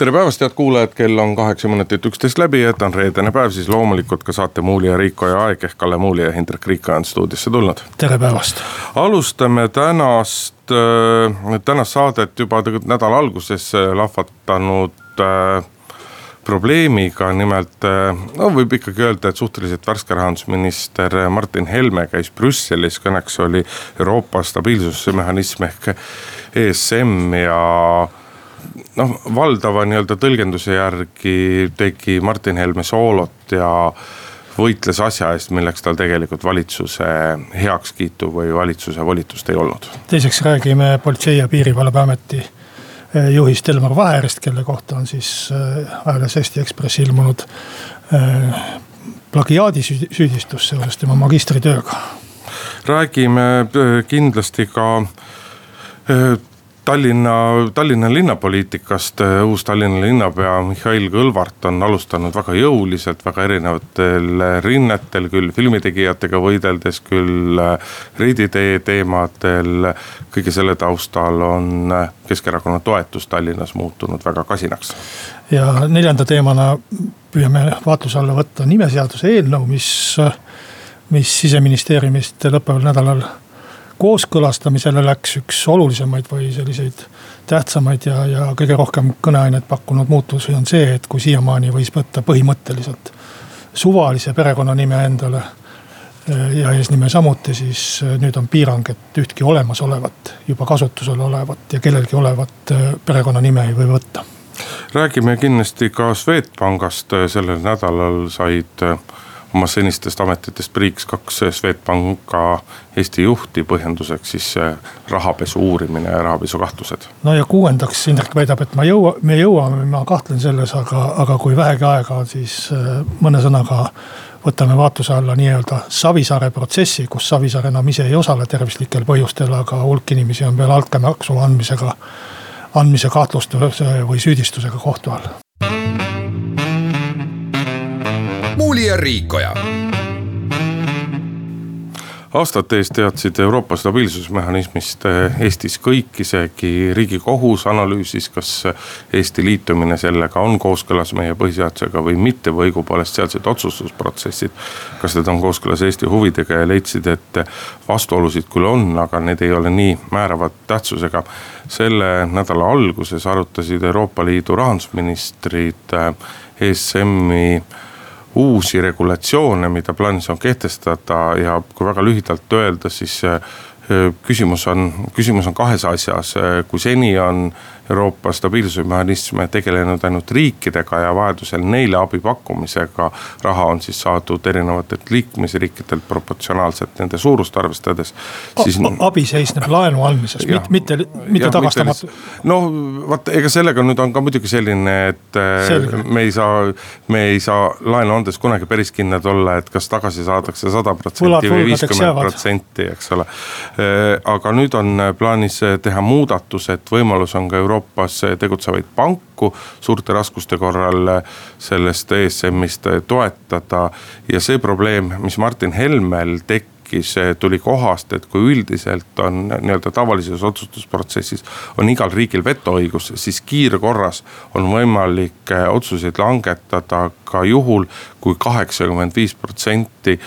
tere päevast, head kuulajad, kell on kaheksa minutit üksteist läbi, et on reedene päev, siis loomulikult ka saate Muuli ja Riiko ja aeg ehk Kalle Muuli ja Hindrek Riiko on stuudiosse tulnud. tere päevast. alustame tänast äh,, tänast saadet juba tegelikult nädala alguses äh, lahvatanud äh, probleemiga, nimelt äh, no võib ikkagi öelda, et suhteliselt värske rahandusminister Martin Helme käis Brüsselis, kõneks oli Euroopa stabiilsusmehhanism ehk ESM ja noh, valdava nii-öelda tõlgenduse järgi tegi Martin Helme soolot ja võitles asja eest, milleks tal tegelikult valitsuse heakskiitu või valitsuse volitust ei olnud. teiseks räägime Politsei- ja Piirivalveameti eh, juhist Elmar Vaherist, kelle kohta on siis eh, ajalehes Eesti Ekspress ilmunud eh, plagiaadisüüdistus seoses tema magistritööga. räägime kindlasti ka Tallinna, Tallinna linnapoliitikast, uus Tallinna linnapea Mihhail Kõlvart on alustanud väga jõuliselt, väga erinevatel rinnetel, küll filmitegijatega võideldes, küll riiditee teemadel. kõige selle taustal on Keskerakonna toetus Tallinnas muutunud väga kasinaks. ja neljanda teemana püüame vaatluse alla võtta nimeseaduse eelnõu, mis, mis siseministeeriumist lõppeval nädalal kooskõlastamisele läks üks olulisemaid või selliseid tähtsamaid ja, ja kõige rohkem kõneainet pakkunud muutusi on see, et kui siiamaani võis võtta põhimõtteliselt suvalise perekonnanime endale eh, ja eesnime samuti, siis eh, nüüd on piirang, et ühtki olemasolevat, juba kasutusel olevat ja kellelgi olevat eh, perekonnanime ei või võtta. räägime kindlasti ka Swedbankist, sellel nädalal said oma senistest ametitest Priiks kaks Swedbanka Eesti juhti, põhjenduseks siis rahapesu uurimine ja rahapesukahtlused. no ja kuuendaks Indrek väidab, et ma jõua, me jõuame, ma kahtlen selles, aga, aga kui vähegi aega on, siis äh, mõne sõnaga võtame vaatluse alla nii-öelda Savisaare protsessi, kus Savisaar enam ise ei osale tervislikel põhjustel, aga hulk inimesi on veel altkäemaksu andmisega, andmise kahtlustuse või süüdistusega kohtu all Muuli ja Riikoja aastate eest teadsid Euroopa stabiilsusmehhanismist eh, Eestis kõik, isegi riigikohus analüüsis, kas Eesti liitumine sellega on kooskõlas meie põhiseadusega või mitte või õigupoolest sealsed otsustusprotsessid. kas need on kooskõlas Eesti huvidega ja leidsid, et vastuolusid küll on, aga need ei ole nii määrava tähtsusega. selle nädala alguses arutasid Euroopa Liidu rahandusministrid ESM-i eh, uusi regulatsioone, mida plaanis on kehtestada ja kui väga lühidalt öelda, siis äh, küsimus on, küsimus on kahes asjas, kui seni on Euroopa stabiilsusmehhanism tegelenud ainult riikidega ja vajadusel neile abi pakkumisega. raha on siis saadud erinevatelt liikmesriikidelt proportsionaalselt nende suurust arvestades. siis. abi seisneb laenu andmises, mitte, mitte, mitte tagastamatu. no vot, ega sellega nüüd on ka muidugi selline, et äh, Selge. me ei saa, me ei saa laenu andes kunagi päris kindlad olla, et kas tagasi saadakse sada protsenti või viiskümmend protsenti, eks ole. Äh, aga nüüd on plaanis teha muudatus, et võimalus on ka Euroopa Euroopas tegutsevaid panku suurte raskuste korral sellest ESM-ist toetada. ja see probleem, mis Martin Helmel tekkis tuli kohast, et kui üldiselt on nii-öelda tavalises otsustusprotsessis on igal riigil vetoõigus, siis kiirkorras on võimalik otsuseid langetada ka juhul kui kaheksakümmend viis protsenti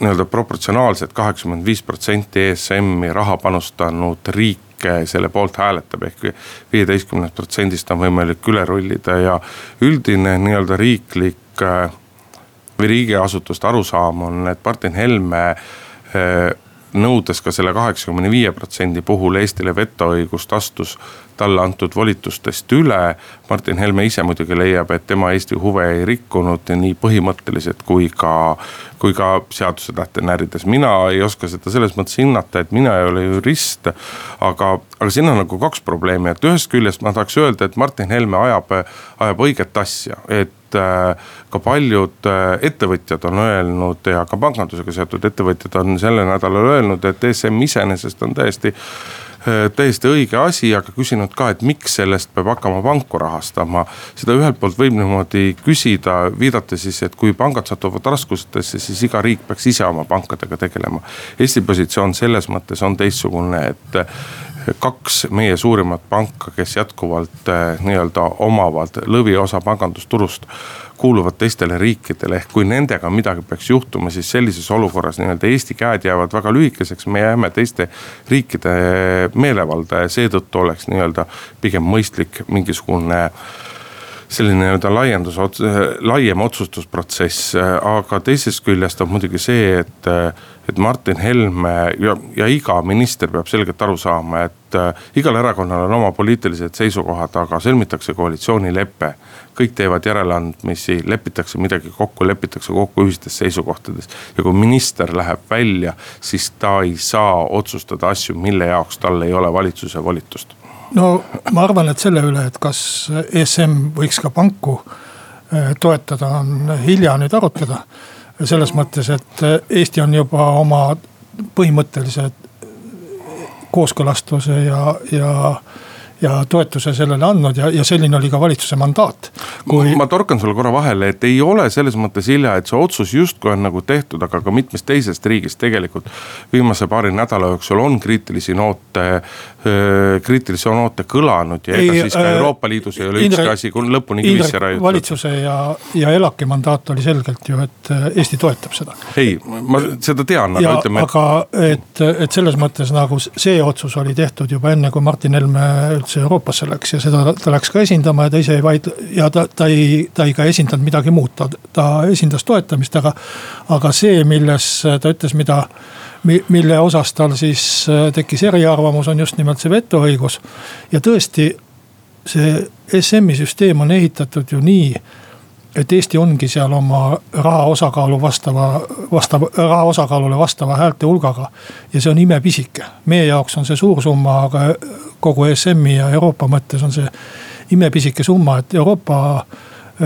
nii-öelda proportsionaalselt kaheksakümmend viis protsenti ESM-i raha panustanud riik selle poolt hääletab, ehk viieteistkümnest protsendist on võimalik üle rullida ja üldine nii-öelda riiklik äh, või riigiasutuste arusaam on, et Martin Helme äh, nõudes ka selle kaheksakümne viie protsendi puhul Eestile vetoõigust, astus talle antud volitustest üle. Martin Helme ise muidugi leiab, et tema Eesti huve ei rikkunud nii põhimõtteliselt kui ka, kui ka seaduse tähte närrides. mina ei oska seda selles mõttes hinnata, et mina ei ole jurist. aga, aga siin on nagu kaks probleemi, et ühest küljest ma tahaks öelda, et Martin Helme ajab, ajab õiget asja, et ka paljud ettevõtjad on öelnud ja ka pangandusega seotud ettevõtjad on sellel nädalal öelnud, et ESM iseenesest on täiesti Äh, täiesti õige asi, aga küsinud ka, et miks sellest peab hakkama panku rahastama. seda ühelt poolt võib niimoodi küsida, viidates siis, et kui pangad satuvad raskustesse, siis iga riik peaks ise oma pankadega tegelema. Eesti positsioon selles mõttes on teistsugune, et kaks meie suurimat panka, kes jätkuvalt eh, nii-öelda omavad lõviosa pangandusturust kuuluvad teistele riikidele, ehk kui nendega midagi peaks juhtuma, siis sellises olukorras nii-öelda Eesti käed jäävad väga lühikeseks, me jääme teiste riikide meelevalda ja seetõttu oleks nii-öelda pigem mõistlik mingisugune selline nii-öelda laiendus, laiem otsustusprotsess, aga teisest küljest on muidugi see, et et Martin Helme ja, ja iga minister peab selgelt aru saama, et äh, igal erakonnal on oma poliitilised seisukohad, aga sõlmitakse koalitsioonilepe. kõik teevad järeleandmisi, lepitakse midagi kokku, lepitakse kokku ühistes seisukohtades. ja kui minister läheb välja, siis ta ei saa otsustada asju, mille jaoks tal ei ole valitsuse volitust. No ma arvan, et selle üle, et kas ESM võiks ka panku äh, toetada, on hilja nüüd arutleda. Selles mõttes, et Eesti on juba oma põhimõttelise kooskõlastuse ja, ja ja toetuse sellele andnud ja, ja selline oli ka valitsuse mandaat kui.... ma torkan sulle korra vahele, et ei ole selles mõttes hilja, et see otsus justkui on nagu tehtud, aga ka mitmes teisest riigist tegelikult. viimase paari nädala jooksul on kriitilisi noote, kriitilisi noote kõlanud ja ega ei, siis ka Euroopa Liidus ei ole ükski asi lõpuni kivisse raiutud. valitsuse ja, ja ELAK-i mandaat oli selgelt ju, et Eesti toetab seda. ei, ma seda tean, aga ütleme. aga et, et selles mõttes nagu see otsus oli tehtud juba enne, kui Martin Helme üldse üldse Euroopasse läks ja seda ta läks ka esindama ja ta ise ei vaid- ja ta, ta ei, ta ei ka esindanud midagi muud, ta, ta esindas toetamist, aga. aga see, milles ta ütles, mida, mille osas tal siis äh, tekkis eriarvamus, on just nimelt see vetoõigus. ja tõesti, see SM-i süsteem on ehitatud ju nii et Eesti ongi seal oma raha osakaalu vastava, vastava, raha osakaalule vastava häälte hulgaga. ja see on imepisike, meie jaoks on see suur summa, aga kogu ESM-i ja Euroopa mõttes on see imepisike summa, et Euroopa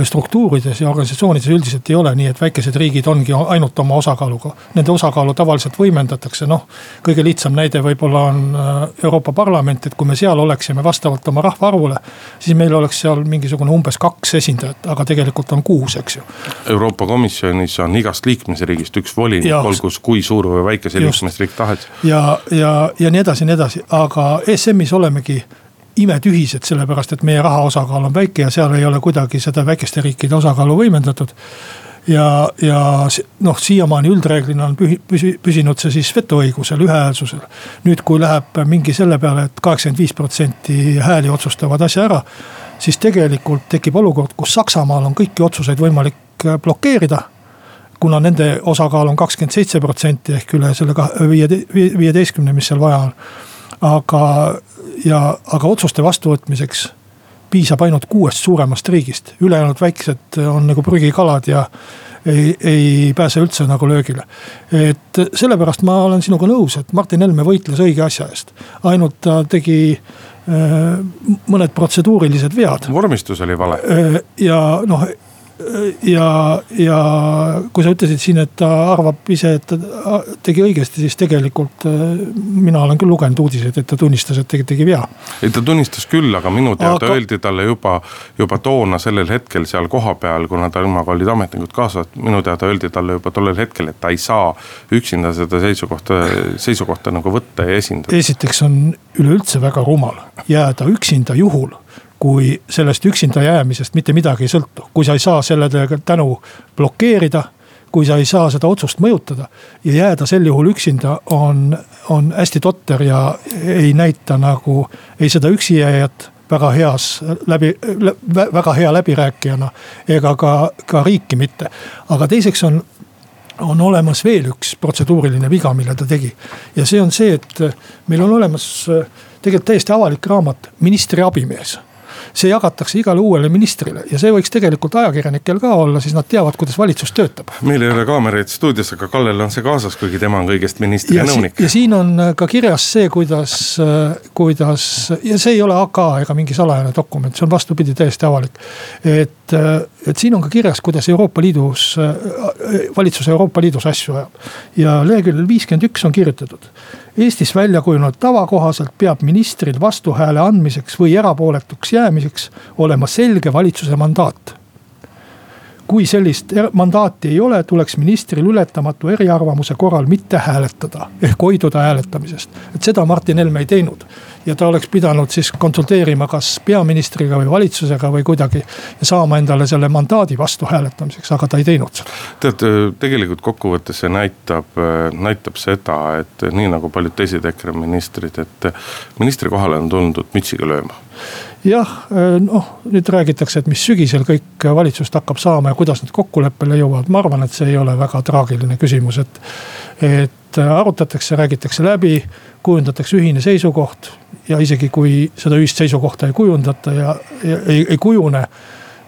struktuurides ja organisatsioonides üldiselt ei ole nii, et väikesed riigid ongi ainult oma osakaaluga. Nende osakaalu tavaliselt võimendatakse, noh. kõige lihtsam näide võib-olla on äh, Euroopa Parlament, et kui me seal oleksime vastavalt oma rahvaarvule. siis meil oleks seal mingisugune umbes kaks esindajat, aga tegelikult on kuus, eks ju. Euroopa Komisjonis on igast liikmesriigist üks volinik, olgu kui suur või väike see liikmesriik tahes. ja, ja, ja nii edasi ja nii edasi, aga ESM-is olemegi imetühised, sellepärast et meie raha osakaal on väike ja seal ei ole kuidagi seda väikeste riikide osakaalu võimendatud. ja, ja noh, siiamaani üldreeglina on pühi, püsi, püsinud see siis vetoõigusel, ühehäälsusel. nüüd, kui läheb mingi selle peale et, et kaheksakümmend viis protsenti hääli otsustavad asja ära. siis tegelikult tekib olukord, kus Saksamaal on kõiki otsuseid võimalik äh, blokeerida kuna nende osakaal on kakskümmend seitse protsenti ehk üle selle viie, viieteistkümne, mis seal vaja on. Aga ja, aga otsuste vastuvõtmiseks piisab ainult kuuest suuremast riigist, ülejäänud väiksed on nagu prügikalad ja ei, ei pääse üldse nagu löögile. et sellepärast ma olen sinuga nõus, et Martin Helme võitles õige asja eest, ainult ta tegi äh, mõned protseduurilised vead. vormistus oli vale. Äh, ja noh ja, ja kui sa ütlesid siin, et ta arvab ise, et ta tegi õigesti, siis tegelikult äh, mina olen küll lugenud uudiseid, et ta tunnistas, et tegi, tegi vea. ei, ta tunnistas küll, aga minu teada aga... öeldi talle juba, juba toona sellel hetkel seal kohapeal, kuna temaga olid ametnikud kaasas. minu teada öeldi talle juba tollel hetkel, et ta ei saa üksinda seda seisukohta, seisukohta nagu võtta ja esindada. esiteks on üleüldse väga rumal jääda üksinda juhul kui sellest üksinda jäämisest mitte midagi ei sõltu, kui sa ei saa selle tänu blokeerida kui sa ei saa seda otsust mõjutada ja jääda sel juhul üksinda, on, on hästi totter ja ei näita nagu ei seda üksijääjat väga heas läbi, väga hea läbirääkijana ega ka, ka riiki mitte. aga teiseks on, on olemas veel üks protseduuriline viga, mille ta tegi. ja see on see, et meil on olemas tegelikult täiesti avalik raamat Ministri abimees see jagatakse igale uuele ministrile ja see võiks tegelikult ajakirjanikel ka olla, siis nad teavad, kuidas valitsus töötab. meil ei ole kaameraid stuudios, aga Kallel on see kaasas, kuigi tema on kõigest ministri ja nõunik. ja siin on äh, ka kirjas see, kuidas, äh, kuidas ja see ei ole AK ega mingi salajane dokument, see on vastupidi täiesti avalik. et et siin on ka kirjas, kuidas Euroopa Liidus, valitsus Euroopa Liidus asju ajab. ja leheküljel viiskümmend üks on kirjutatud. Eestis välja kujunenud tava kohaselt peab ministril vastuhääle andmiseks või erapooletuks jäämiseks olema selge valitsuse mandaat kui sellist er-, mandaati ei ole, tuleks ministril ületamatu eriarvamuse korral mitte hääletada ehk hoiduda hääletamisest. et seda Martin Helme ei teinud ja ta oleks pidanud siis konsulteerima kas peaministriga või valitsusega või kuidagi. ja saama endale selle mandaadi vastu hääletamiseks, aga ta ei teinud seda. tead, tegelikult kokkuvõttes see näitab, näitab seda, et nii nagu paljud teised EKRE ministrid, et ministri kohale on tuldud mütsiga lööma jah, noh nüüd räägitakse, et mis sügisel kõik valitsust hakkab saama ja kuidas nad kokkuleppele jõuavad, ma arvan, et see ei ole väga traagiline küsimus, et. et arutatakse, räägitakse läbi, kujundatakse ühine seisukoht ja isegi kui seda ühist seisukohta ei kujundata ja, ja ei, ei kujune.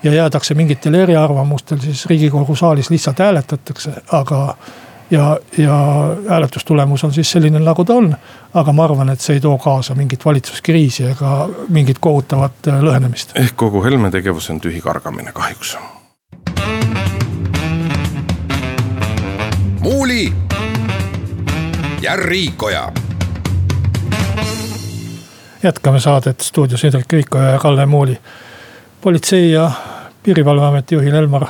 ja jäädakse mingitel eriarvamustel, siis riigikogu saalis lihtsalt hääletatakse, aga ja, ja hääletustulemus on siis selline, nagu ta on. aga ma arvan, et see ei too kaasa mingit valitsuskriisi ega mingit kohutavat äh, lõhenemist. ehk kogu Helme tegevus on tühi kargamine kahjuks. muuli ja Riikoja jätkame saadet stuudios Hendrik Riikoja ja Kalle Muuli. politsei ja piirivalveameti juhil Elmar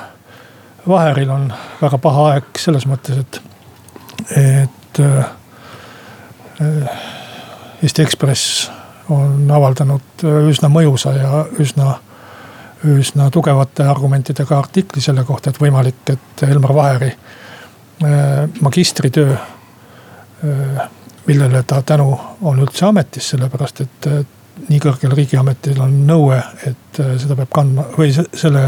Vaheril on väga paha aeg selles mõttes, et, et äh, Eesti Ekspress on avaldanud üsna mõjusa ja üsna, üsna tugevate argumentidega artikli selle kohta, et võimalik, et Elmar Vaheri äh, magistritöö äh, millele ta tänu on üldse ametis, sellepärast et nii kõrgel riigiametil on nõue, et seda peab kandma või selle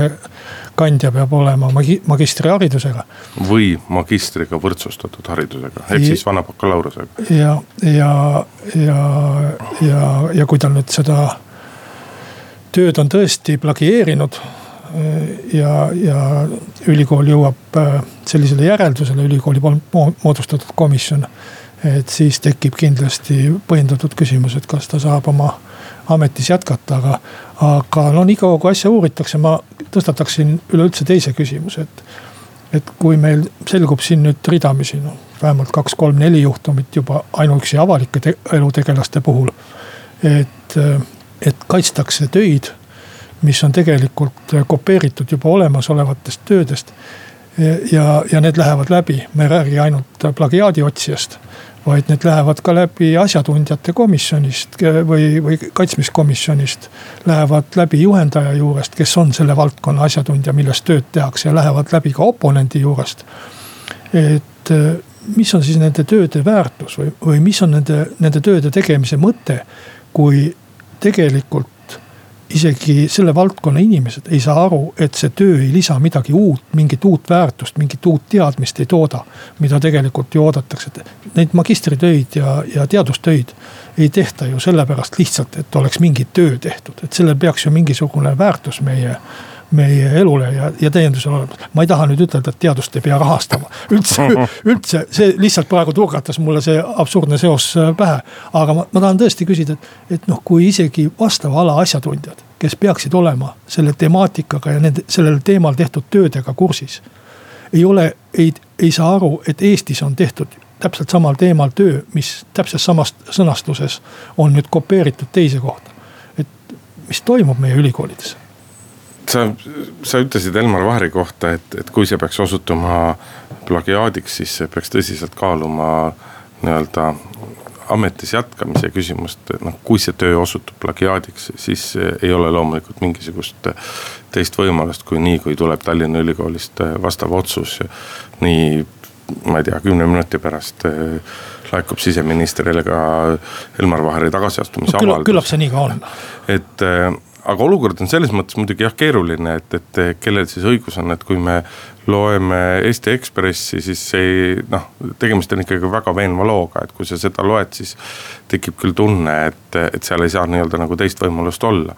kandja peab olema magi-, magistriharidusega. või magistriga võrdsustatud haridusega, ehk siis vana bakalaureusega. ja, ja, ja, ja, ja kui ta nüüd seda tööd on tõesti plagieerinud äh, ja, ja ülikool jõuab äh, sellisele järeldusele, ülikooli moodustatud komisjon et siis tekib kindlasti põhjendatud küsimus, et kas ta saab oma ametis jätkata, aga. aga no niikaua kui asja uuritakse, ma tõstataksin üleüldse teise küsimuse, et. et kui meil selgub siin nüüd ridamisi, noh vähemalt kaks-kolm-neli juhtumit juba ainuüksi avalike te elutegelaste puhul. et, et kaitstakse töid, mis on tegelikult kopeeritud juba olemasolevatest töödest ja, ja need lähevad läbi, me ei räägi ainult plagiaadi otsijast vaid need lähevad ka läbi asjatundjate komisjonist või, või kaitsmiskomisjonist. Lähevad läbi juhendaja juurest, kes on selle valdkonna asjatundja, milles tööd tehakse ja lähevad läbi ka oponendi juurest. et mis on siis nende tööde väärtus või, või mis on nende, nende tööde tegemise mõte, kui tegelikult isegi selle valdkonna inimesed ei saa aru, et see töö ei lisa midagi uut, mingit uut väärtust, mingit uut teadmist ei tooda. mida tegelikult ju oodatakse, et neid magistritöid ja, ja teadustöid ei tehta ju sellepärast lihtsalt, et oleks mingi töö tehtud, et sellel peaks ju mingisugune väärtus meie meie elule ja, ja täiendusel olemas. ma ei taha nüüd ütelda, et teadust ei pea rahastama, üldse, üldse see lihtsalt praegu turgatas mulle see absurdne seos äh, pähe. aga ma, ma tahan tõesti küsida, et, et noh, kui isegi vastava ala asjatundjad, kes peaksid olema selle temaatikaga ja nende, sellel teemal tehtud töödega kursis. ei ole, ei, ei saa aru, et Eestis on tehtud täpselt samal teemal töö, mis täpselt samas sõnastuses on nüüd kopeeritud teise kohta. et mis toimub meie ülikoolides sa, sa ütlesid Elmar Vaheri kohta, et, et kui see peaks osutuma plagiaadiks, siis peaks tõsiselt kaaluma nii-öelda ametis jätkamise küsimust, noh kui see töö osutub plagiaadiks, siis ei ole loomulikult mingisugust teist võimalust, kui nii, kui tuleb Tallinna Ülikoolist vastav otsus. nii, ma ei tea, kümne minuti pärast laekub siseministrile ka Elmar Vaheri tagasiastumise avaldus. küllap see nii ka on. et aga olukord on selles mõttes muidugi jah keeruline, et, et kellel siis õigus on, et kui me loeme Eesti Ekspressi, siis ei noh, tegemist on ikkagi väga veenva looga, et kui sa seda loed, siis tekib küll tunne, et, et seal ei saa nii-öelda nagu teist võimalust olla.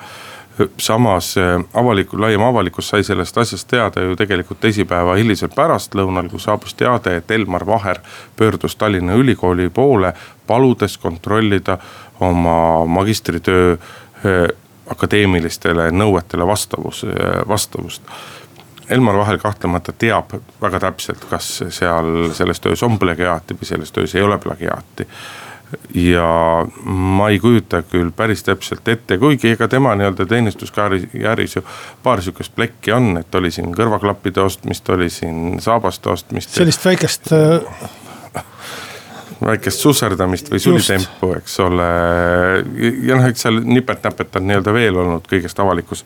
Samas avalik, laiem avalikkus sai sellest asjast teada ju tegelikult teisipäeva hilisel pärastlõunal, kui saabus teade, et Elmar Vaher pöördus Tallinna Ülikooli poole, paludes kontrollida oma magistritöö akadeemilistele nõuetele vastavus, vastavust. Elmar Vahel kahtlemata teab väga täpselt, kas seal selles töös on plagiaati või selles töös ei ole plagiaati ja ma ei kujuta küll päris täpselt ette, kuigi ega tema nii-öelda teenistuskaaris ju paar sihukest plekki on, et oli siin kõrvaklappide ostmist, oli siin saabaste ostmist. sellist väikest äh, väikest susserdamist või sulitempu, eks ole. ja noh, eks seal nipet-näpet on nii-öelda veel olnud, kõigest avalikkus,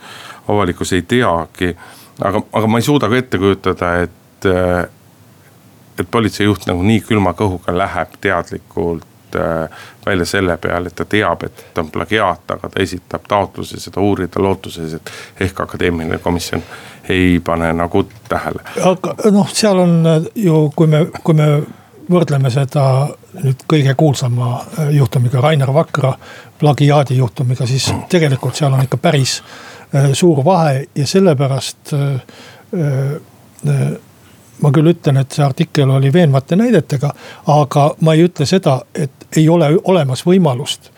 avalikkus ei teagi. aga, aga ma ei suuda ka ette kujutada, et, et politseijuht nagu nii külma kõhuga läheb teadlikult välja selle peale, et ta teab, et ta on plagiaat, aga ta esitab taotluse seda uurida lootuses, et ehk akadeemiline komisjon ei pane nagu tähele. aga noh, seal on ju, kui me, kui me võrdleme seda nüüd kõige kuulsama äh, juhtumiga, Rainer Vakra plagiaadi juhtumiga, siis tegelikult seal on ikka päris äh, suur vahe ja sellepärast äh, ma küll ütlen, et see artikkel oli veenvate näidetega, aga ma ei ütle seda, et ei ole olemas võimalust.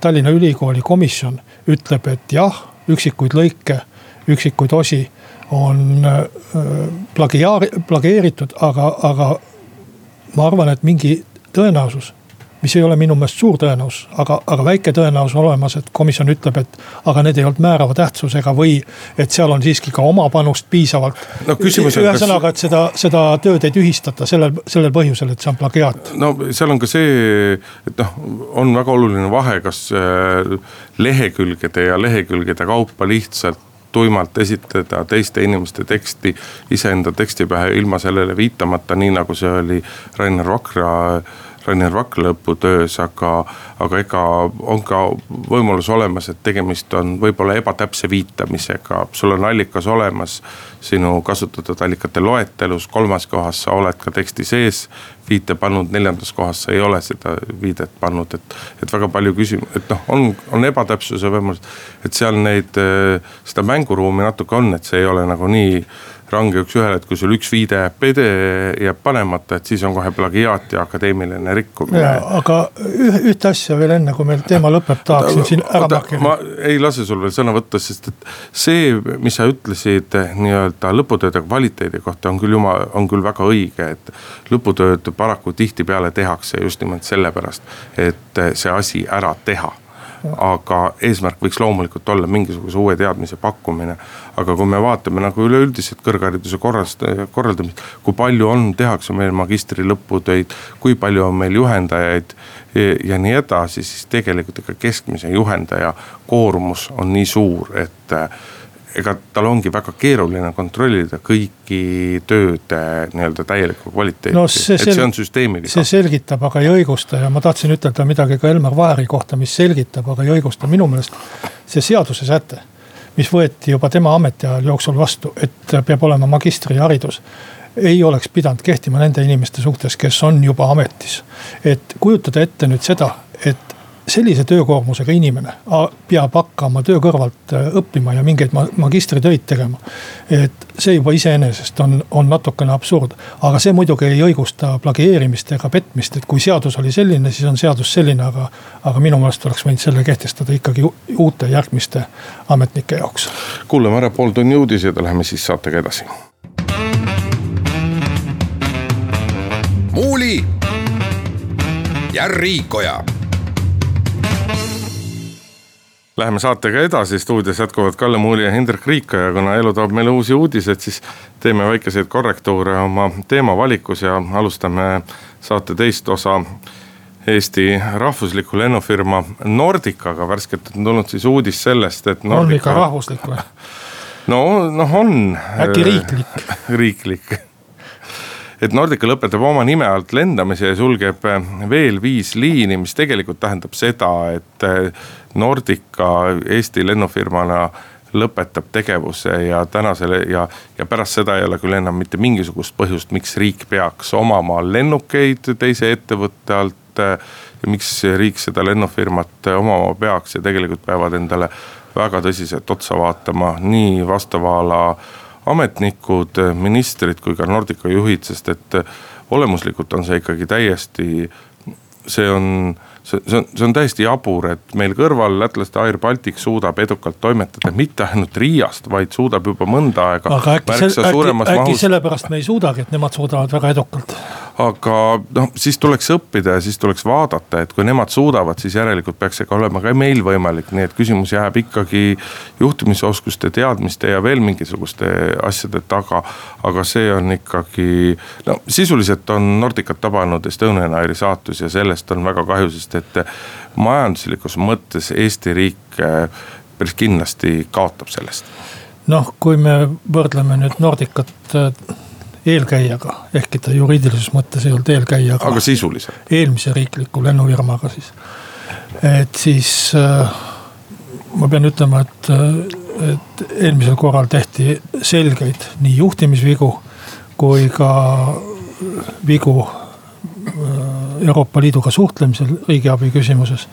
Tallinna Ülikooli komisjon ütleb, et jah, üksikuid lõike, üksikuid osi on plagiaar-, plageeritud, aga, aga ma arvan, et mingi tõenäosus, mis ei ole minu meelest suur tõenäosus, aga, aga väike tõenäosus on olemas, et komisjon ütleb, et aga need ei olnud määrava tähtsusega või et seal on siiski ka oma panust piisavalt no,. ühesõnaga, et seda, seda tööd ei tühistata sellel, sellel põhjusel, et see on plagiaat. no seal on ka see, et noh, on väga oluline vahe, kas äh, lehekülgede ja lehekülgede kaupa lihtsalt tuimalt esitada teiste inimeste teksti iseenda teksti pähe ilma sellele viitamata, nii nagu see oli Rainer Vakra Rainer Vakra lõputöös, aga, aga ega on ka võimalus olemas, et tegemist on võib-olla ebatäpse viitamisega, sul on allikas olemas. Sinu kasutatud allikate loetelus, kolmas kohas sa oled ka teksti sees viite pannud, neljandas kohas sa ei ole seda viidet pannud, et. et väga palju küsimusi, et noh, on, on ebatäpsuse võimalus, et seal neid, seda mänguruumi natuke on, et see ei ole nagu nii range üks-ühele, et kui sul üks viide jääb pede, jääb panemata, et siis on kohe plagiaat ja akadeemiline rikkumine. aga ühe, ühte asja veel enne, kui meil teema lõpeb, tahaksin siin ära markeerida. ma ei lase sul veel sõna võtta, sest et see, mis sa ütlesid nii-öelda lõputööde kvaliteedi kohta on küll jumala, on küll väga õige, et lõputööd paraku tihtipeale tehakse just nimelt sellepärast, et see asi ära teha aga eesmärk võiks loomulikult olla mingisuguse uue teadmise pakkumine. aga kui me vaatame nagu üleüldiselt kõrghariduse korrast, korraldamist, kui palju on, tehakse meil magistri lõputöid, kui palju on meil juhendajaid ja nii edasi, siis tegelikult ikka keskmise juhendaja koormus on nii suur, et ega tal ongi väga keeruline kontrollida kõiki tööde nii-öelda täielikku kvaliteeti no,, et see on süsteemiline. see selgitab, aga ei õigusta ja ma tahtsin ütelda midagi ka Elmar Vaari kohta, mis selgitab, aga ei õigusta, minu meelest see seaduse säte mis võeti juba tema ametiajal jooksul vastu, et peab olema magistriharidus ei oleks pidanud kehtima nende inimeste suhtes, kes on juba ametis. et kujutada ette nüüd seda, et sellise töökoormusega inimene peab hakkama töö kõrvalt äh, õppima ja mingeid magistritöid tegema. et see juba iseenesest on, on natukene absurd, aga see muidugi ei õigusta plagieerimist ega petmist, et kui seadus oli selline, siis on seadus selline, aga. aga minu meelest oleks võinud selle kehtestada ikkagi uute järgmiste ametnike jaoks. kuulame ära pooltunni uudised ja läheme siis saatega edasi. muuli ja Riikoja Läheme saatega edasi, stuudios jätkuvad Kalle Muuli ja Hindrek Riik ja kuna elu toob meile uusi uudiseid, siis teeme väikeseid korrektuure oma teemavalikus ja alustame saate teist osa Eesti rahvusliku lennufirma Nordicaga, värskelt on tulnud siis uudis sellest, et Nordica.... on ikka rahvuslik või? no, noh on. äkki riiklik riiklik et Nordica lõpetab oma nime alt lendamise ja sulgeb veel viis liini, mis tegelikult tähendab seda, et Nordica Eesti lennufirmana lõpetab tegevuse ja tänasele ja, ja pärast seda ei ole küll enam mitte mingisugust põhjust, miks riik peaks omama lennukeid teise ettevõtte alt. ja miks riik seda lennufirmat omama peaks ja tegelikult peavad endale väga tõsiselt otsa vaatama nii vastava ala ametnikud, ministrid kui ka Nordica juhid, sest et olemuslikult on see ikkagi täiesti, see on see, see on, see on täiesti jabur, et meil kõrval lätlaste Air Baltic suudab edukalt toimetada mitte ainult Riiast, vaid suudab juba mõnda aega. aga äkki, sel, äkki, äkki mahus... sellepärast me ei suudagi, et nemad suudavad väga edukalt. Aga noh, siis tuleks õppida ja siis tuleks vaadata, et kui nemad suudavad, siis järelikult peaks see ka olema ka meil võimalik, nii et küsimus jääb ikkagi juhtimisoskuste, teadmiste ja veel mingisuguste asjade taga. aga see on ikkagi, no sisuliselt on Nordicat tabanud Estonian Airi saatus ja sellest on väga kahju, sest et majanduslikus mõttes Eesti riik eh, päris kindlasti kaotab sellest. noh, kui me võrdleme nüüd Nordicat eh, eelkäijaga, ehkki ta juriidilises mõttes ei olnud eelkäija. aga sisuliselt. eelmise riikliku lennufirmaga siis, et siis äh, ma pean ütlema, et, et eelmisel korral tehti selgeid nii juhtimisvigu kui ka vigu Euroopa Liiduga suhtlemisel riigiabi küsimuses.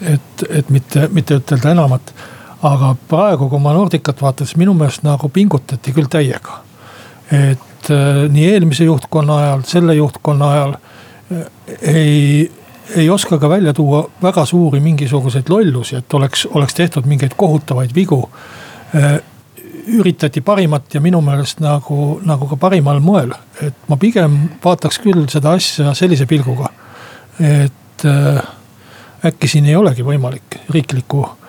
et, et mitte, mitte ütelda enamat. aga praegu, kui ma Nordicat vaatan, siis minu meelest nagu pingutati küll täiega. Et nii eelmise juhtkonna ajal, selle juhtkonna ajal ei, ei oska ka välja tuua väga suuri mingisuguseid lollusi, et oleks, oleks tehtud mingeid kohutavaid vigu üritati parimat ja minu meelest nagu, nagu ka parimal moel. et ma pigem vaataks küll seda asja sellise pilguga. et äh, äkki siin ei olegi võimalik riiklikku äh,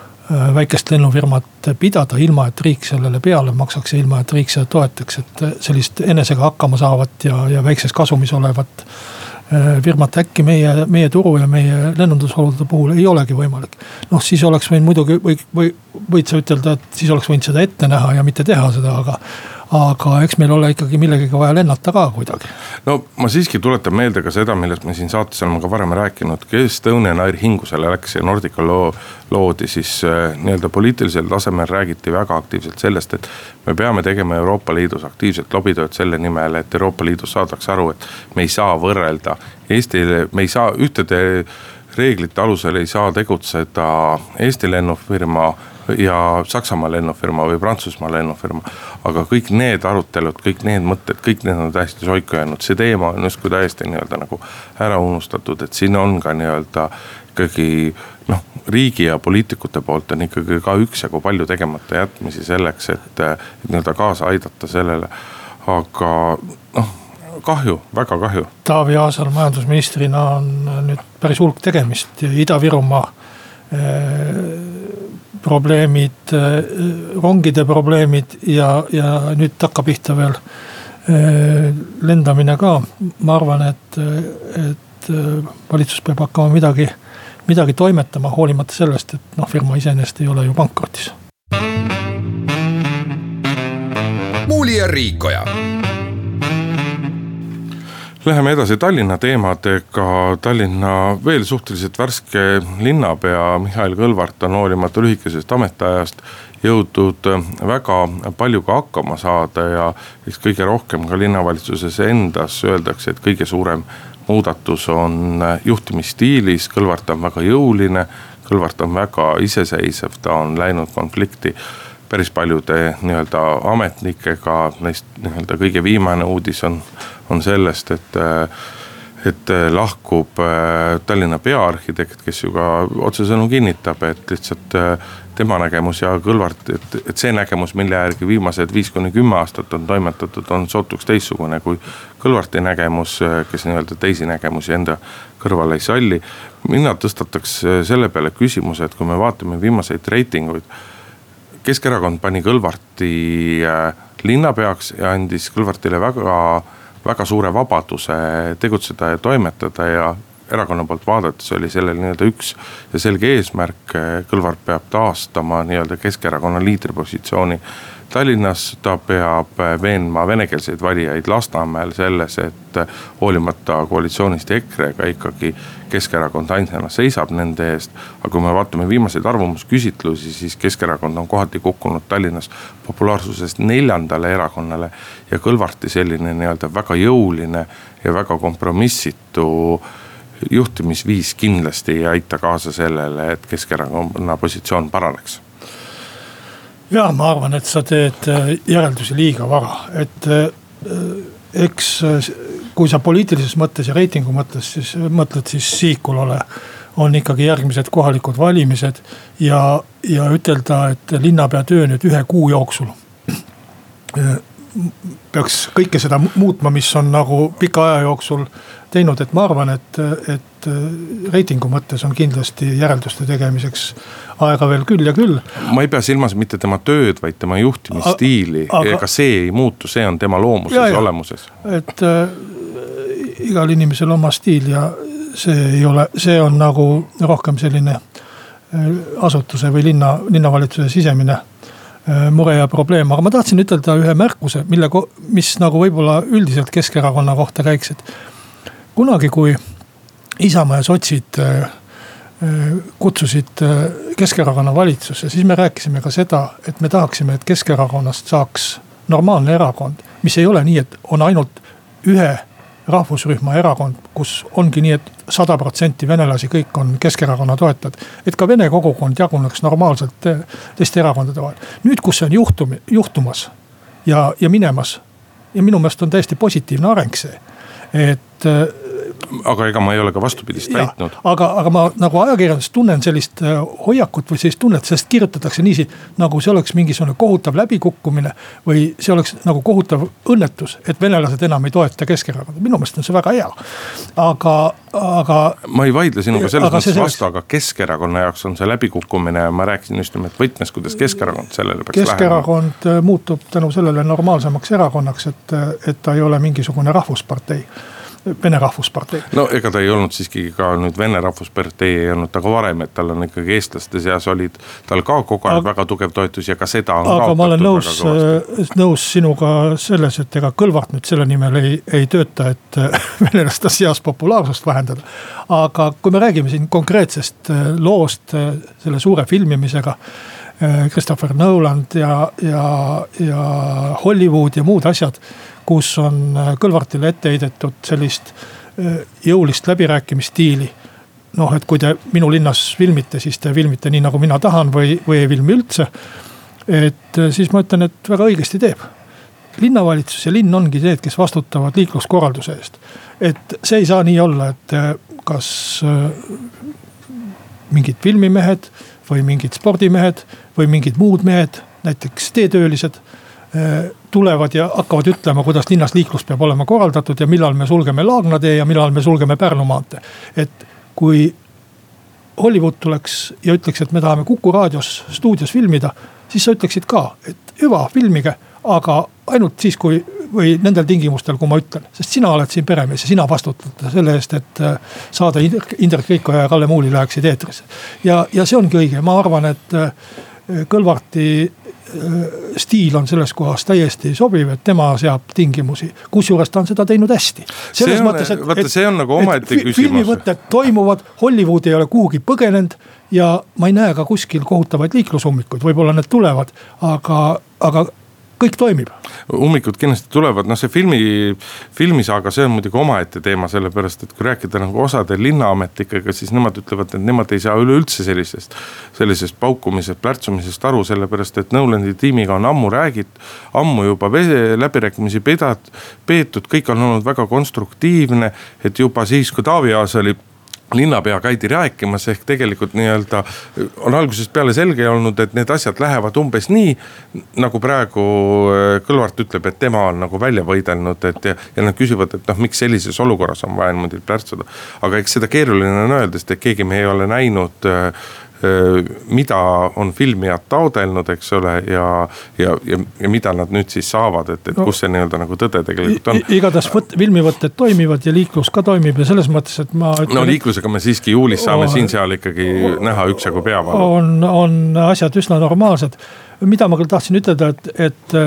väikest lennufirmat pidada, ilma et riik sellele peale maksaks ja ilma, et riik seda toetaks, et sellist enesega hakkama saavat ja, ja väikses kasumis olevat Äh, firmat äkki meie, meie turu ja meie lennundusolude puhul ei olegi võimalik. noh, siis oleks võinud muidugi või, või võid sa ütelda, et siis oleks võinud seda ette näha ja mitte teha seda, aga aga eks meil ole ikkagi millegagi vaja lennata ka kuidagi. no ma siiski tuletan meelde ka seda, millest me siin saates oleme ka varem rääkinud, kes Estonian Air hingusele läks ja Nordica loo, loodi, siis äh, nii-öelda poliitilisel tasemel räägiti väga aktiivselt sellest, et. me peame tegema Euroopa Liidus aktiivset lobitööd selle nimel, et Euroopa Liidus saadakse aru, et me ei saa võrrelda Eestile, me ei saa ühtede reeglite alusel ei saa tegutseda Eesti lennufirma ja Saksamaa lennufirma või Prantsusmaa lennufirma. aga kõik need arutelud, kõik need mõtted, kõik need on täiesti soiku jäänud, see teema on justkui täiesti nii-öelda nagu ära unustatud, et siin on ka nii-öelda ikkagi noh, riigi ja poliitikute poolt on ikkagi ka üksjagu palju tegemata jätmisi selleks, et, et nii-öelda kaasa aidata sellele. aga noh, kahju, väga kahju. Taavi Aasal majandusministrina on nüüd päris hulk tegemist Ida-Virumaa probleemid, rongide probleemid ja, ja nüüd takkapihta veel lendamine ka. ma arvan, et, et valitsus peab hakkama midagi, midagi toimetama, hoolimata sellest, et noh, firma iseenesest ei ole ju pankrotis. muuli ja Riikoja Läheme edasi Tallinna teemadega. Tallinna veel suhteliselt värske linnapea Mihhail Kõlvart on hoolimata lühikesest ametiajast jõudnud väga paljuga hakkama saada ja eks kõige rohkem ka linnavalitsuses endas öeldakse, et kõige suurem muudatus on juhtimisstiilis, Kõlvart on väga jõuline. Kõlvart on väga iseseisev, ta on läinud konflikti päris paljude nii-öelda ametnikega, neist nii-öelda kõige viimane uudis on, on sellest, et et lahkub äh, Tallinna peaarhitekt, kes ju ka otsesõnu kinnitab, et lihtsalt äh, tema nägemus ja Kõlvart, et, et see nägemus, mille järgi viimased viis kuni kümme aastat on toimetatud, on sootuks teistsugune kui Kõlvarti nägemus, äh, kes nii-öelda teisi nägemusi enda kõrvale ei salli. mina tõstataks selle peale küsimuse, et kui me vaatame viimaseid reitinguid Keskerakond pani Kõlvarti äh, linnapeaks ja andis Kõlvartile väga, väga suure vabaduse tegutseda ja toimetada ja erakonna poolt vaadates oli sellel nii-öelda üks ja selge eesmärk. Kõlvart peab taastama nii-öelda Keskerakonna liidripositsiooni Tallinnas ta peab veenma venekeelseid valijaid Lasnamäel selles, et hoolimata koalitsioonist EKRE-ga ikkagi Keskerakond ainsana seisab nende eest. aga kui me vaatame viimaseid arvamusküsitlusi, siis Keskerakond on kohati kukkunud Tallinnas populaarsusest neljandale erakonnale. ja Kõlvarti selline nii-öelda väga jõuline ja väga kompromissitu juhtimisviis kindlasti ei aita kaasa sellele, et Keskerakonna positsioon paraneks ja ma arvan, et sa teed äh, järeldusi liiga vara, et äh, eks äh, kui sa poliitilises mõttes ja reitingu mõttes siis mõtled, siis Sihikulale on ikkagi järgmised kohalikud valimised. ja, ja ütelda, et linnapea töö nüüd ühe kuu jooksul peaks kõike seda muutma, mis on nagu pika aja jooksul teinud, et ma arvan, et, et reitingu mõttes on kindlasti järelduste tegemiseks aega veel küll ja küll. ma ei pea silmas mitte tema tööd, vaid tema juhtimisstiili, ega see ei muutu, see on tema loomuses ja, olemuses. et äh, igal inimesel oma stiil ja see ei ole, see on nagu rohkem selline äh, asutuse või linna, linnavalitsuse sisemine äh, mure ja probleem, aga ma tahtsin ütelda ühe märkuse, mille, mis nagu võib-olla üldiselt Keskerakonna kohta käiks, et kunagi, kui Isamaa ja sotsid äh, kutsusid Keskerakonna valitsusse, siis me rääkisime ka seda, et me tahaksime, et Keskerakonnast saaks normaalne erakond. mis ei ole nii, et on ainult ühe rahvusrühma erakond, kus ongi nii et, et sada protsenti venelasi kõik on Keskerakonna toetajad. et ka vene kogukond jaguneks normaalselt teiste erakondade vahel. nüüd, kus see on juhtumi, juhtumas ja, ja minemas ja minu meelest on täiesti positiivne areng see, et aga ega ma ei ole ka vastupidist väitnud. aga, aga ma nagu ajakirjanduses tunnen sellist äh, hoiakut või sellist tunnet, sellest kirjutatakse niiviisi, nagu see oleks mingisugune kohutav läbikukkumine. või see oleks nagu kohutav õnnetus, et venelased enam ei toeta Keskerakonda, minu meelest on see väga hea. aga, aga. ma ei vaidle sinuga selles mõttes selleks... vastu, aga Keskerakonna jaoks on see läbikukkumine ja ma rääkisin just nimelt võtmes, kuidas Keskerakond sellele peaks Keskerakond lähema. Äh, muutub tänu sellele normaalsemaks erakonnaks, et, et ta ei ole mingisugune rahvuspartei Vene Rahvuspartei. no ega ta ei olnud siiski ka nüüd Vene Rahvuspartei ei olnud ta ka varem, et tal on ikkagi eestlaste seas olid tal ka kogu aeg aga, väga tugev toetus ja ka seda on. aga ma olen nõus, äh, nõus sinuga selles, et ega Kõlvart nüüd selle nimel ei, ei tööta, et äh, venelaste seas populaarsust vähendada. aga kui me räägime siin konkreetsest äh, loost selle suure filmimisega Christopher Nolan ja, ja, ja Hollywood ja muud asjad kus on äh, Kõlvartile ette heidetud sellist äh, jõulist läbirääkimisstiili. noh, et kui te minu linnas filmite, siis te filmite nii nagu mina tahan või, või ei filmi üldse. et äh, siis ma ütlen, et väga õigesti teeb. linnavalitsus ja linn ongi need, kes vastutavad liikluskorralduse eest. et see ei saa nii olla, et kas mingid filmimehed või mingid spordimehed või mingid muud mehed, näiteks teetöölised tulevad ja hakkavad ütlema, kuidas linnas liiklus peab olema korraldatud ja millal me sulgeme Laagna tee ja millal me sulgeme Pärnu maantee. et kui Hollywood tuleks ja ütleks, et me tahame Kuku raadios stuudios filmida, siis sa ütleksid ka, et hüva, filmige, aga ainult siis, kui või nendel tingimustel, kui ma ütlen, sest sina oled siin peremees ja sina vastutad selle eest, et äh, saade Indrek Riikoja ja Kalle Muuli läheksid eetrisse. ja, ja see ongi õige, ma arvan, et äh, Kõlvarti stiil on selles kohas täiesti sobiv, et tema seab tingimusi, kusjuures ta on seda teinud hästi. selles on, mõttes, et, et, see on nagu omaette küsimus. filmivõtted toimuvad, Hollywood ei ole kuhugi põgenenud ja ma ei näe ka kuskil kohutavaid liiklusummikuid, võib-olla need tulevad, aga, aga kõik toimib. ummikud kindlasti tulevad, noh see filmi, filmisaaga, see on muidugi omaette teema, sellepärast et kui rääkida nagu osade linnaametnikega, siis nemad ütlevad, et nemad ei saa üleüldse sellisest. sellisest paukumisest, plärtsumisest aru, sellepärast et Nolandi tiimiga on ammu räägitud, ammu juba läbirääkimisi peetud, kõik on olnud väga konstruktiivne. et juba siis, kui Taavi Aas oli linnapea käidi rääkimas, ehk tegelikult nii-öelda on algusest peale selge olnud, et need asjad lähevad umbes nii. nagu praegu äh, Kõlvart ütleb, et tema on nagu välja võidelnud, et ja, ja nad küsivad, et noh, miks sellises olukorras on vaja niimoodi plärtsuda. aga eks seda keeruline on öelda, sest et keegi me ei ole näinud äh, mida on filmijad taodelnud, eks ole, ja, ja, ja, ja mida nad nüüd siis saavad, et, et no, kus see nii-öelda nagu tõde tegelikult on. igatahes võt-, filmivõtted toimivad ja liiklus ka toimib ja selles mõttes, et ma no liiklusega me siiski juulis saame siin-seal ikkagi näha üksjagu peavalu. on, on asjad üsna normaalsed, mida ma küll tahtsin ütelda, et, et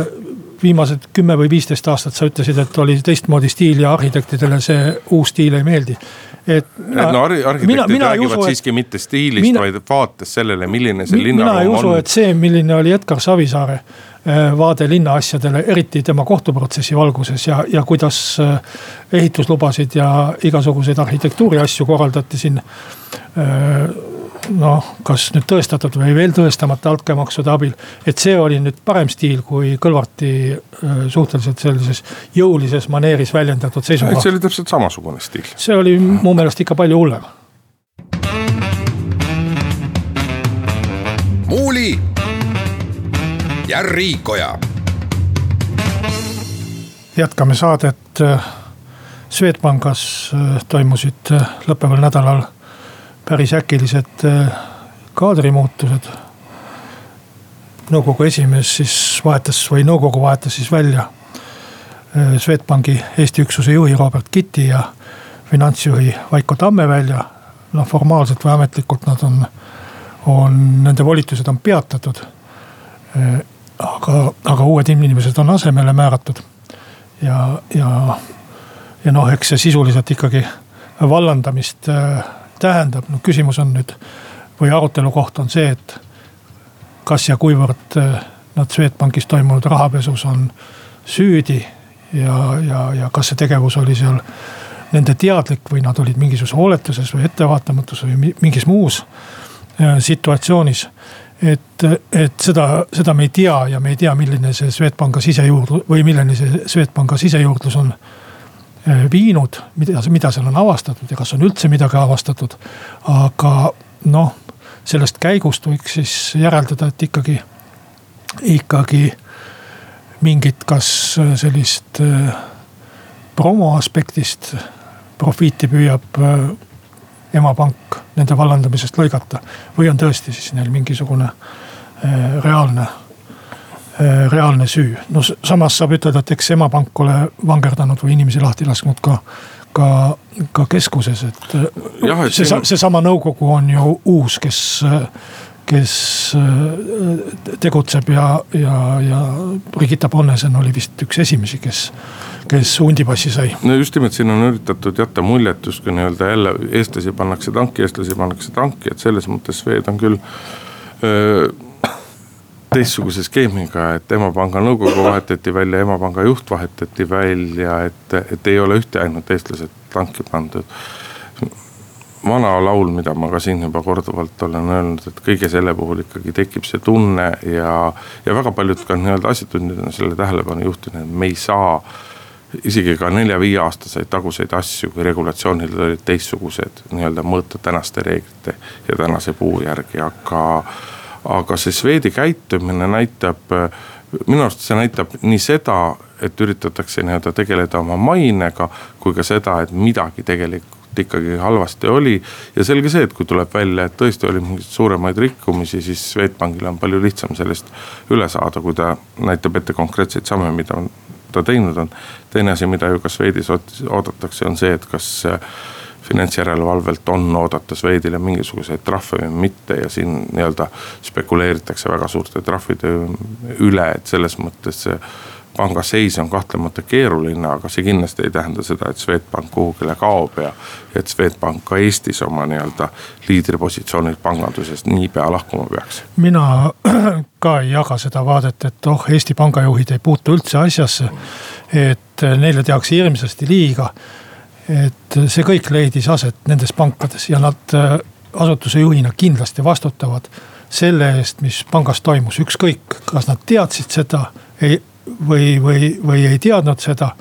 viimased kümme või viisteist aastat sa ütlesid, et oli teistmoodi stiil ja arhitektidele see uus stiil ei meeldi et. et no arhitektid mina, mina räägivad usu, siiski mitte stiilist vaid vaates sellele, milline see linnaruum on. mina ei usu, et see, milline oli Edgar Savisaare äh, vaade linnaasjadele, eriti tema kohtuprotsessi valguses ja, ja kuidas äh, ehituslubasid ja igasuguseid arhitektuuri asju korraldati siin äh, noh, kas nüüd tõestatud või veel tõestamata altkäemaksude abil. et see oli nüüd parem stiil kui Kõlvarti suhteliselt sellises jõulises maneeris väljendatud seisukoht. see oli täpselt samasugune stiil. see oli mu meelest ikka palju hullem. muuli ja Riikoja. jätkame saadet. Swedbankis toimusid lõppeval nädalal päris äkilised äh, kaadrimuutused. nõukogu esimees siis vahetas või nõukogu vahetas siis välja äh, Swedbanki Eesti üksuse juhi Robert Kitti ja finantsjuhi Vaiko Tammevälja. noh, formaalselt või ametlikult nad on, on, nende volitused on peatatud. Äh, aga, aga uued inimesed on asemele määratud ja, ja, ja noh, eks see sisuliselt ikkagi vallandamist tähendab, no küsimus on nüüd või arutelu koht on see, et kas ja kuivõrd äh, nad Swedbankis toimunud rahapesus on süüdi ja, ja, ja kas see tegevus oli seal nende teadlik või nad olid mingisuguses hooletuses või ettevaatamatus või mingis muus äh, situatsioonis. et, et seda, seda me ei tea ja me ei tea, milline see Swedbanka sisejuurdlus või milline see Swedbanka sisejuurdlus on viinud, mida, mida seal on avastatud ja kas on üldse midagi avastatud. aga noh, sellest käigust võiks siis järeldada, et ikkagi, ikkagi mingit, kas sellist eh, promo aspektist profiiti püüab emapank nende vallandamisest lõigata. või on tõesti siis neil mingisugune reaalne Äh, reaalne süü. no samas saab ütelda, et eks emapank ole vangerdanud või inimesi lahti lasknud ka, ka, ka keskuses, et. Äh, see, seesama nõukogu on ju uus, kes, kes äh, tegutseb ja, ja, ja Brigitta Bonnesen oli vist üks esimesi, kes kes hundipassi sai. no just nimelt siin on üritatud jätta muljet, justkui nii-öelda jälle eestlasi pannakse tanki, eestlasi pannakse tanki, et selles mõttes Swed on küll öö, teistsuguse skeemiga, et emapanga nõukogu vahetati välja, emapanga juht vahetati välja, et, et ei ole ühte ainult eestlased tanki pandud. vana laul, mida ma ka siin juba korduvalt olen öelnud, et kõige selle puhul ikkagi tekib see tunne ja, ja väga paljud ka nii-öelda asjatundjad on selle tähelepanu juhtinud, et me ei saa isegi ka nelja-viieaastaseid taguseid asju, kui regulatsioonid olid teistsugused, nii-öelda mõõta tänaste reeglite ja tänase puu järgi, aga aga see Swedi käitumine näitab, minu arust see näitab nii seda, et üritatakse nii-öelda tegeleda oma mainega, kui ka seda, et midagi tegelikult ikkagi halvasti oli. ja selge see, et kui tuleb välja, et tõesti oli mingeid suuremaid rikkumisi, siis Swedbankil on palju lihtsam sellest üle saada, kui ta näitab ette konkreetseid samme, mida ta teinud on. teine asi, mida ju ka Swedis oodatakse, on see, et kas finantsjärelevalvelt on oodata Swedile mingisuguseid trahve või mitte ja siin nii-öelda spekuleeritakse väga suurte trahvide üle, et selles mõttes see panga seis on kahtlemata keeruline, aga see kindlasti ei tähenda seda, et Swedbank kuhugile kaob ja. et Swedbank ka Eestis oma nii-öelda liidripositsioonilt pangandusest niipea lahkuma peaks. mina ka ei jaga seda vaadet, et oh, Eesti pangajuhid ei puutu üldse asjasse. et neile tehakse hirmsasti liiga et see kõik leidis aset nendes pankades ja nad äh, asutuse juhina kindlasti vastutavad selle eest, mis pangas toimus, ükskõik, kas nad teadsid seda ei, või, või, või ei teadnud seda.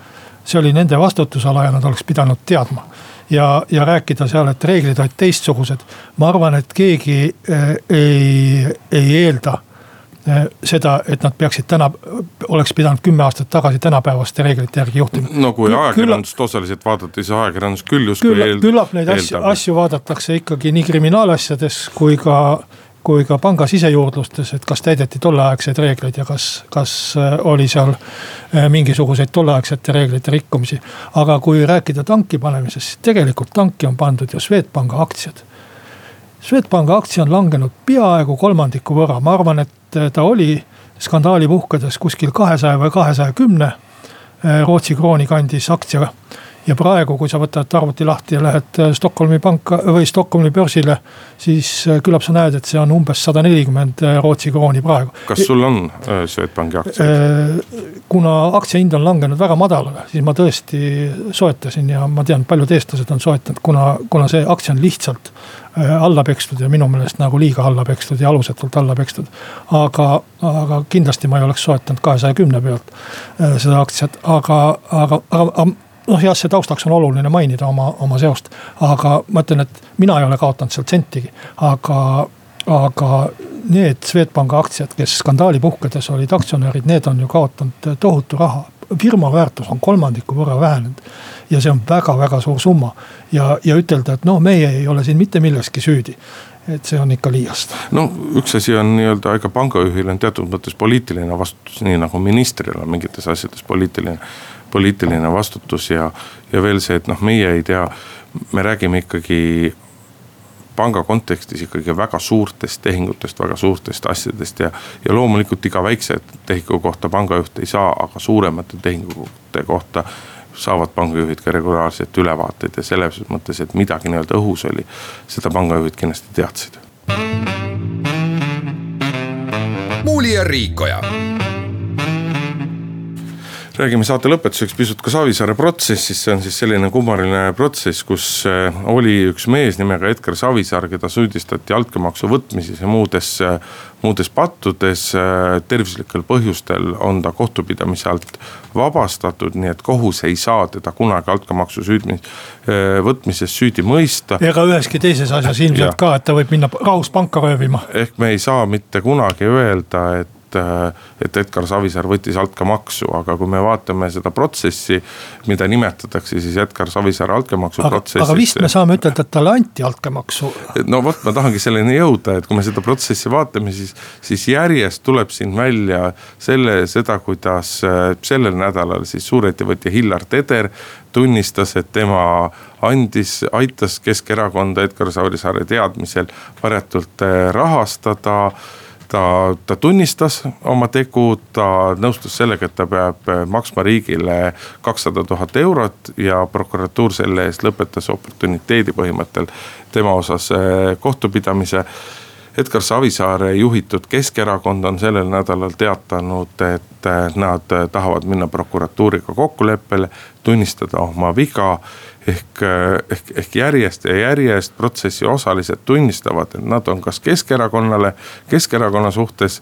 see oli nende vastutusala ja nad oleks pidanud teadma. ja, ja rääkida seal, et reeglid olid teistsugused, ma arvan, et keegi äh, ei, ei eelda seda, et nad peaksid täna, oleks pidanud kümme aastat tagasi tänapäevaste reeglite järgi juhtima. no kui ajakirjandust osaliselt vaadata, siis ajakirjandus küll justkui eel,. küllap neid asju, asju vaadatakse ikkagi nii kriminaalasjades kui ka, kui ka panga sisejuurdlustes, et kas täideti tolleaegseid reegleid ja kas, kas eh, oli seal eh, mingisuguseid tolleaegsete reeglite rikkumisi. aga kui rääkida tanki panemisest, siis tegelikult tanki on pandud ju Swedbanka aktsiad Swedbanka aktsia on langenud peaaegu kolmandiku võrra, ma arvan, et ta oli skandaali puhkedes kuskil kahesaja või kahesaja kümne eh, Rootsi krooni kandis aktsia. Ja praegu, kui sa võtad arvuti lahti ja lähed äh, Stockholmi panka või Stockholmi börsile, siis äh, küllap sa näed, et see on umbes sada nelikümmend äh, Rootsi krooni praegu. kas sul on Swedbanki aktsiaid? kuna aktsia hind on langenud väga madalale, siis ma tõesti soetasin ja ma tean, paljud eestlased on soetanud, kuna, kuna see aktsia on lihtsalt alla pekstud ja minu meelest nagu liiga alla pekstud ja alusetult alla pekstud. aga, aga kindlasti ma ei oleks soetanud kahesaja kümne pealt seda aktsiat, aga, aga, aga noh jah, see taustaks on oluline mainida oma, oma seost, aga ma ütlen, et mina ei ole kaotanud sealt sentigi, aga, aga need Swedbanki aktsiad, kes skandaali puhkedes olid aktsionärid, need on ju kaotanud tohutu raha. firma väärtus on kolmandiku võrra vähenenud ja see on väga-väga suur summa. ja, ja ütelda, et noh, meie ei ole siin mitte milleski süüdi et see on ikka liiast. no üks asi on nii-öelda, ega pangajuhil on teatud mõttes poliitiline vastutus, nii nagu ministril on mingites asjades poliitiline poliitiline vastutus ja, ja veel see, et noh, meie ei tea, me räägime ikkagi panga kontekstis ikkagi väga suurtest tehingutest, väga suurtest asjadest ja, ja loomulikult iga väikse tehingu kohta pangajuht ei saa, aga suuremate tehingute kohta saavad pangajuhid ka regulaarselt ülevaateid ja selles mõttes, et midagi nii-öelda õhus oli, seda pangajuhid kindlasti teadsid. muuli ja Riikoja räägime saate lõpetuseks pisut ka Savisaare protsessist, see on siis selline kummaline protsess, kus äh, oli üks mees nimega Edgar Savisaar, keda süüdistati altkäemaksu võtmises ja muudes, äh, muudes pattudes. Äh, tervislikel põhjustel on ta kohtupidamise alt vabastatud, nii et kohus ei saa teda kunagi altkäemaksu süüdmi-, võtmises süüdi mõista. ega üheski teises asjas ilmselt ka, et ta võib minna rahus panka röövima. ehk me ei saa mitte kunagi öelda, et et, et Edgar Savisaar võttis altkäemaksu, aga kui me vaatame seda protsessi, mida nimetatakse siis Edgar Savisaare altkäemaksu protsessiks. aga vist me saame ütelda, et talle anti altkäemaksu. no vot, ma tahangi selleni jõuda, et kui me seda protsessi vaatame, siis, siis järjest tuleb siin välja selle, seda, kuidas äh, sellel nädalal siis suurettevõtja Hillar Teder tunnistas, et tema andis, aitas Keskerakonda Edgar Savisaare teadmisel varjatult äh, rahastada ta, ta tunnistas oma tegu, ta nõustus sellega, et ta peab maksma riigile kakssada tuhat eurot ja prokuratuur selle eest lõpetas oportuniteedi põhimõttel tema osas eh, kohtupidamise. Edgar Savisaare juhitud Keskerakond on sellel nädalal teatanud, et eh, nad tahavad minna prokuratuuriga kokkuleppele, tunnistada oma viga ehk, ehk, ehk järjest ja järjest protsessi osalised tunnistavad, et nad on kas Keskerakonnale, Keskerakonna suhtes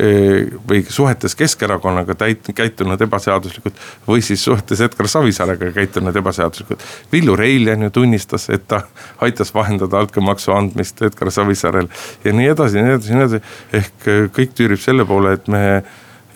eh, või suhetes Keskerakonnaga täit-, käitunud ebaseaduslikult või siis suhetes Edgar Savisaarega käitunud ebaseaduslikult. Villu Reiljan ju tunnistas, et ta aitas vahendada altkäemaksu andmist Edgar Savisaarel ja nii edasi ja nii edasi ja nii edasi. ehk kõik tüürib selle poole, et me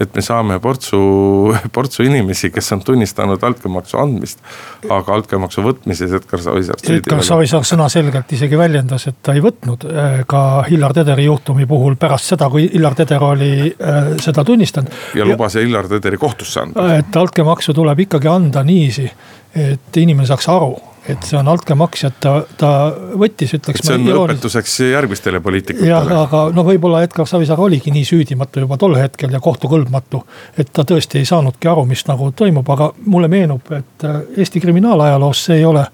et me saame portsu, portsu inimesi, kes on tunnistanud altkäemaksu andmist. aga altkäemaksu võtmises Edgar Savisaar. Edgar Savisaar sõnaselgelt isegi väljendas, et ta ei võtnud äh, ka Hillar Tederi juhtumi puhul pärast seda, kui Hillar Teder oli äh, seda tunnistanud. ja lubas Hillar Tederi kohtusse anda. et altkäemaksu tuleb ikkagi anda niiviisi, et inimene saaks aru et see on altkäemaks ja ta, ta võttis, ütleks. see on õpetuseks järgmistele poliitikutele. jah, aga no võib-olla Edgar Savisaar oligi nii süüdimatu juba tol hetkel ja kohtukõlbmatu. et ta tõesti ei saanudki aru, mis nagu toimub, aga mulle meenub, et äh, Eesti kriminaalajaloos see ei ole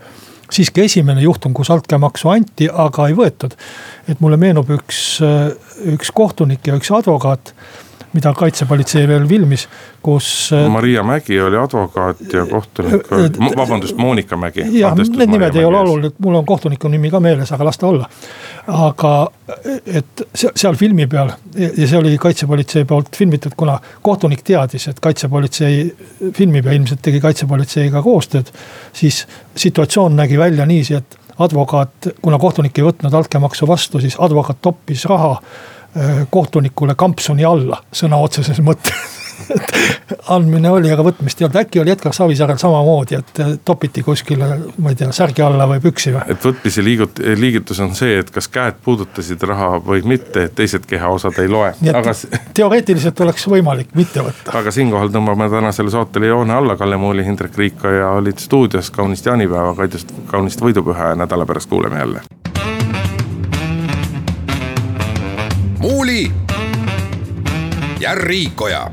siiski esimene juhtum, kus altkäemaksu anti, aga ei võetud. et mulle meenub üks, äh, üks kohtunik ja üks advokaat mida kaitsepolitsei veel filmis, kus. Äh, Maria Mägi oli advokaat ja kohtunik, äh, äh, vabandust, Monika Mägi. jah, need nimed ei ole olulised, mul on kohtuniku nimi ka meeles, aga las ta olla. aga et seal filmi peal ja see oli kaitsepolitsei poolt filmitud, kuna kohtunik teadis, et kaitsepolitsei filmib ja ilmselt tegi kaitsepolitseiga koostööd. siis situatsioon nägi välja niiviisi, et advokaat, kuna kohtunik ei võtnud altkäemaksu vastu, siis advokaat toppis raha kohtunikule kampsuni alla sõna otseses mõttes andmine oli, aga võtmist ei olnud, äkki oli Edgar Savisaarel samamoodi, et äh, topiti kuskile, ma ei tea, särgi alla või püksi või? et võtmise liigut-, liigutus on see, et kas käed puudutasid raha või mitte, et teised kehaosad ei loe. Aga... teoreetiliselt oleks võimalik mitte võtta. aga siinkohal tõmbame tänasele saatele joone alla, Kalle Muuli, Hindrek Riikoja olid stuudios, kaunist jaanipäeva, kaunist võidupüha ja nädala pärast kuuleme jälle Muuli ja Riikoja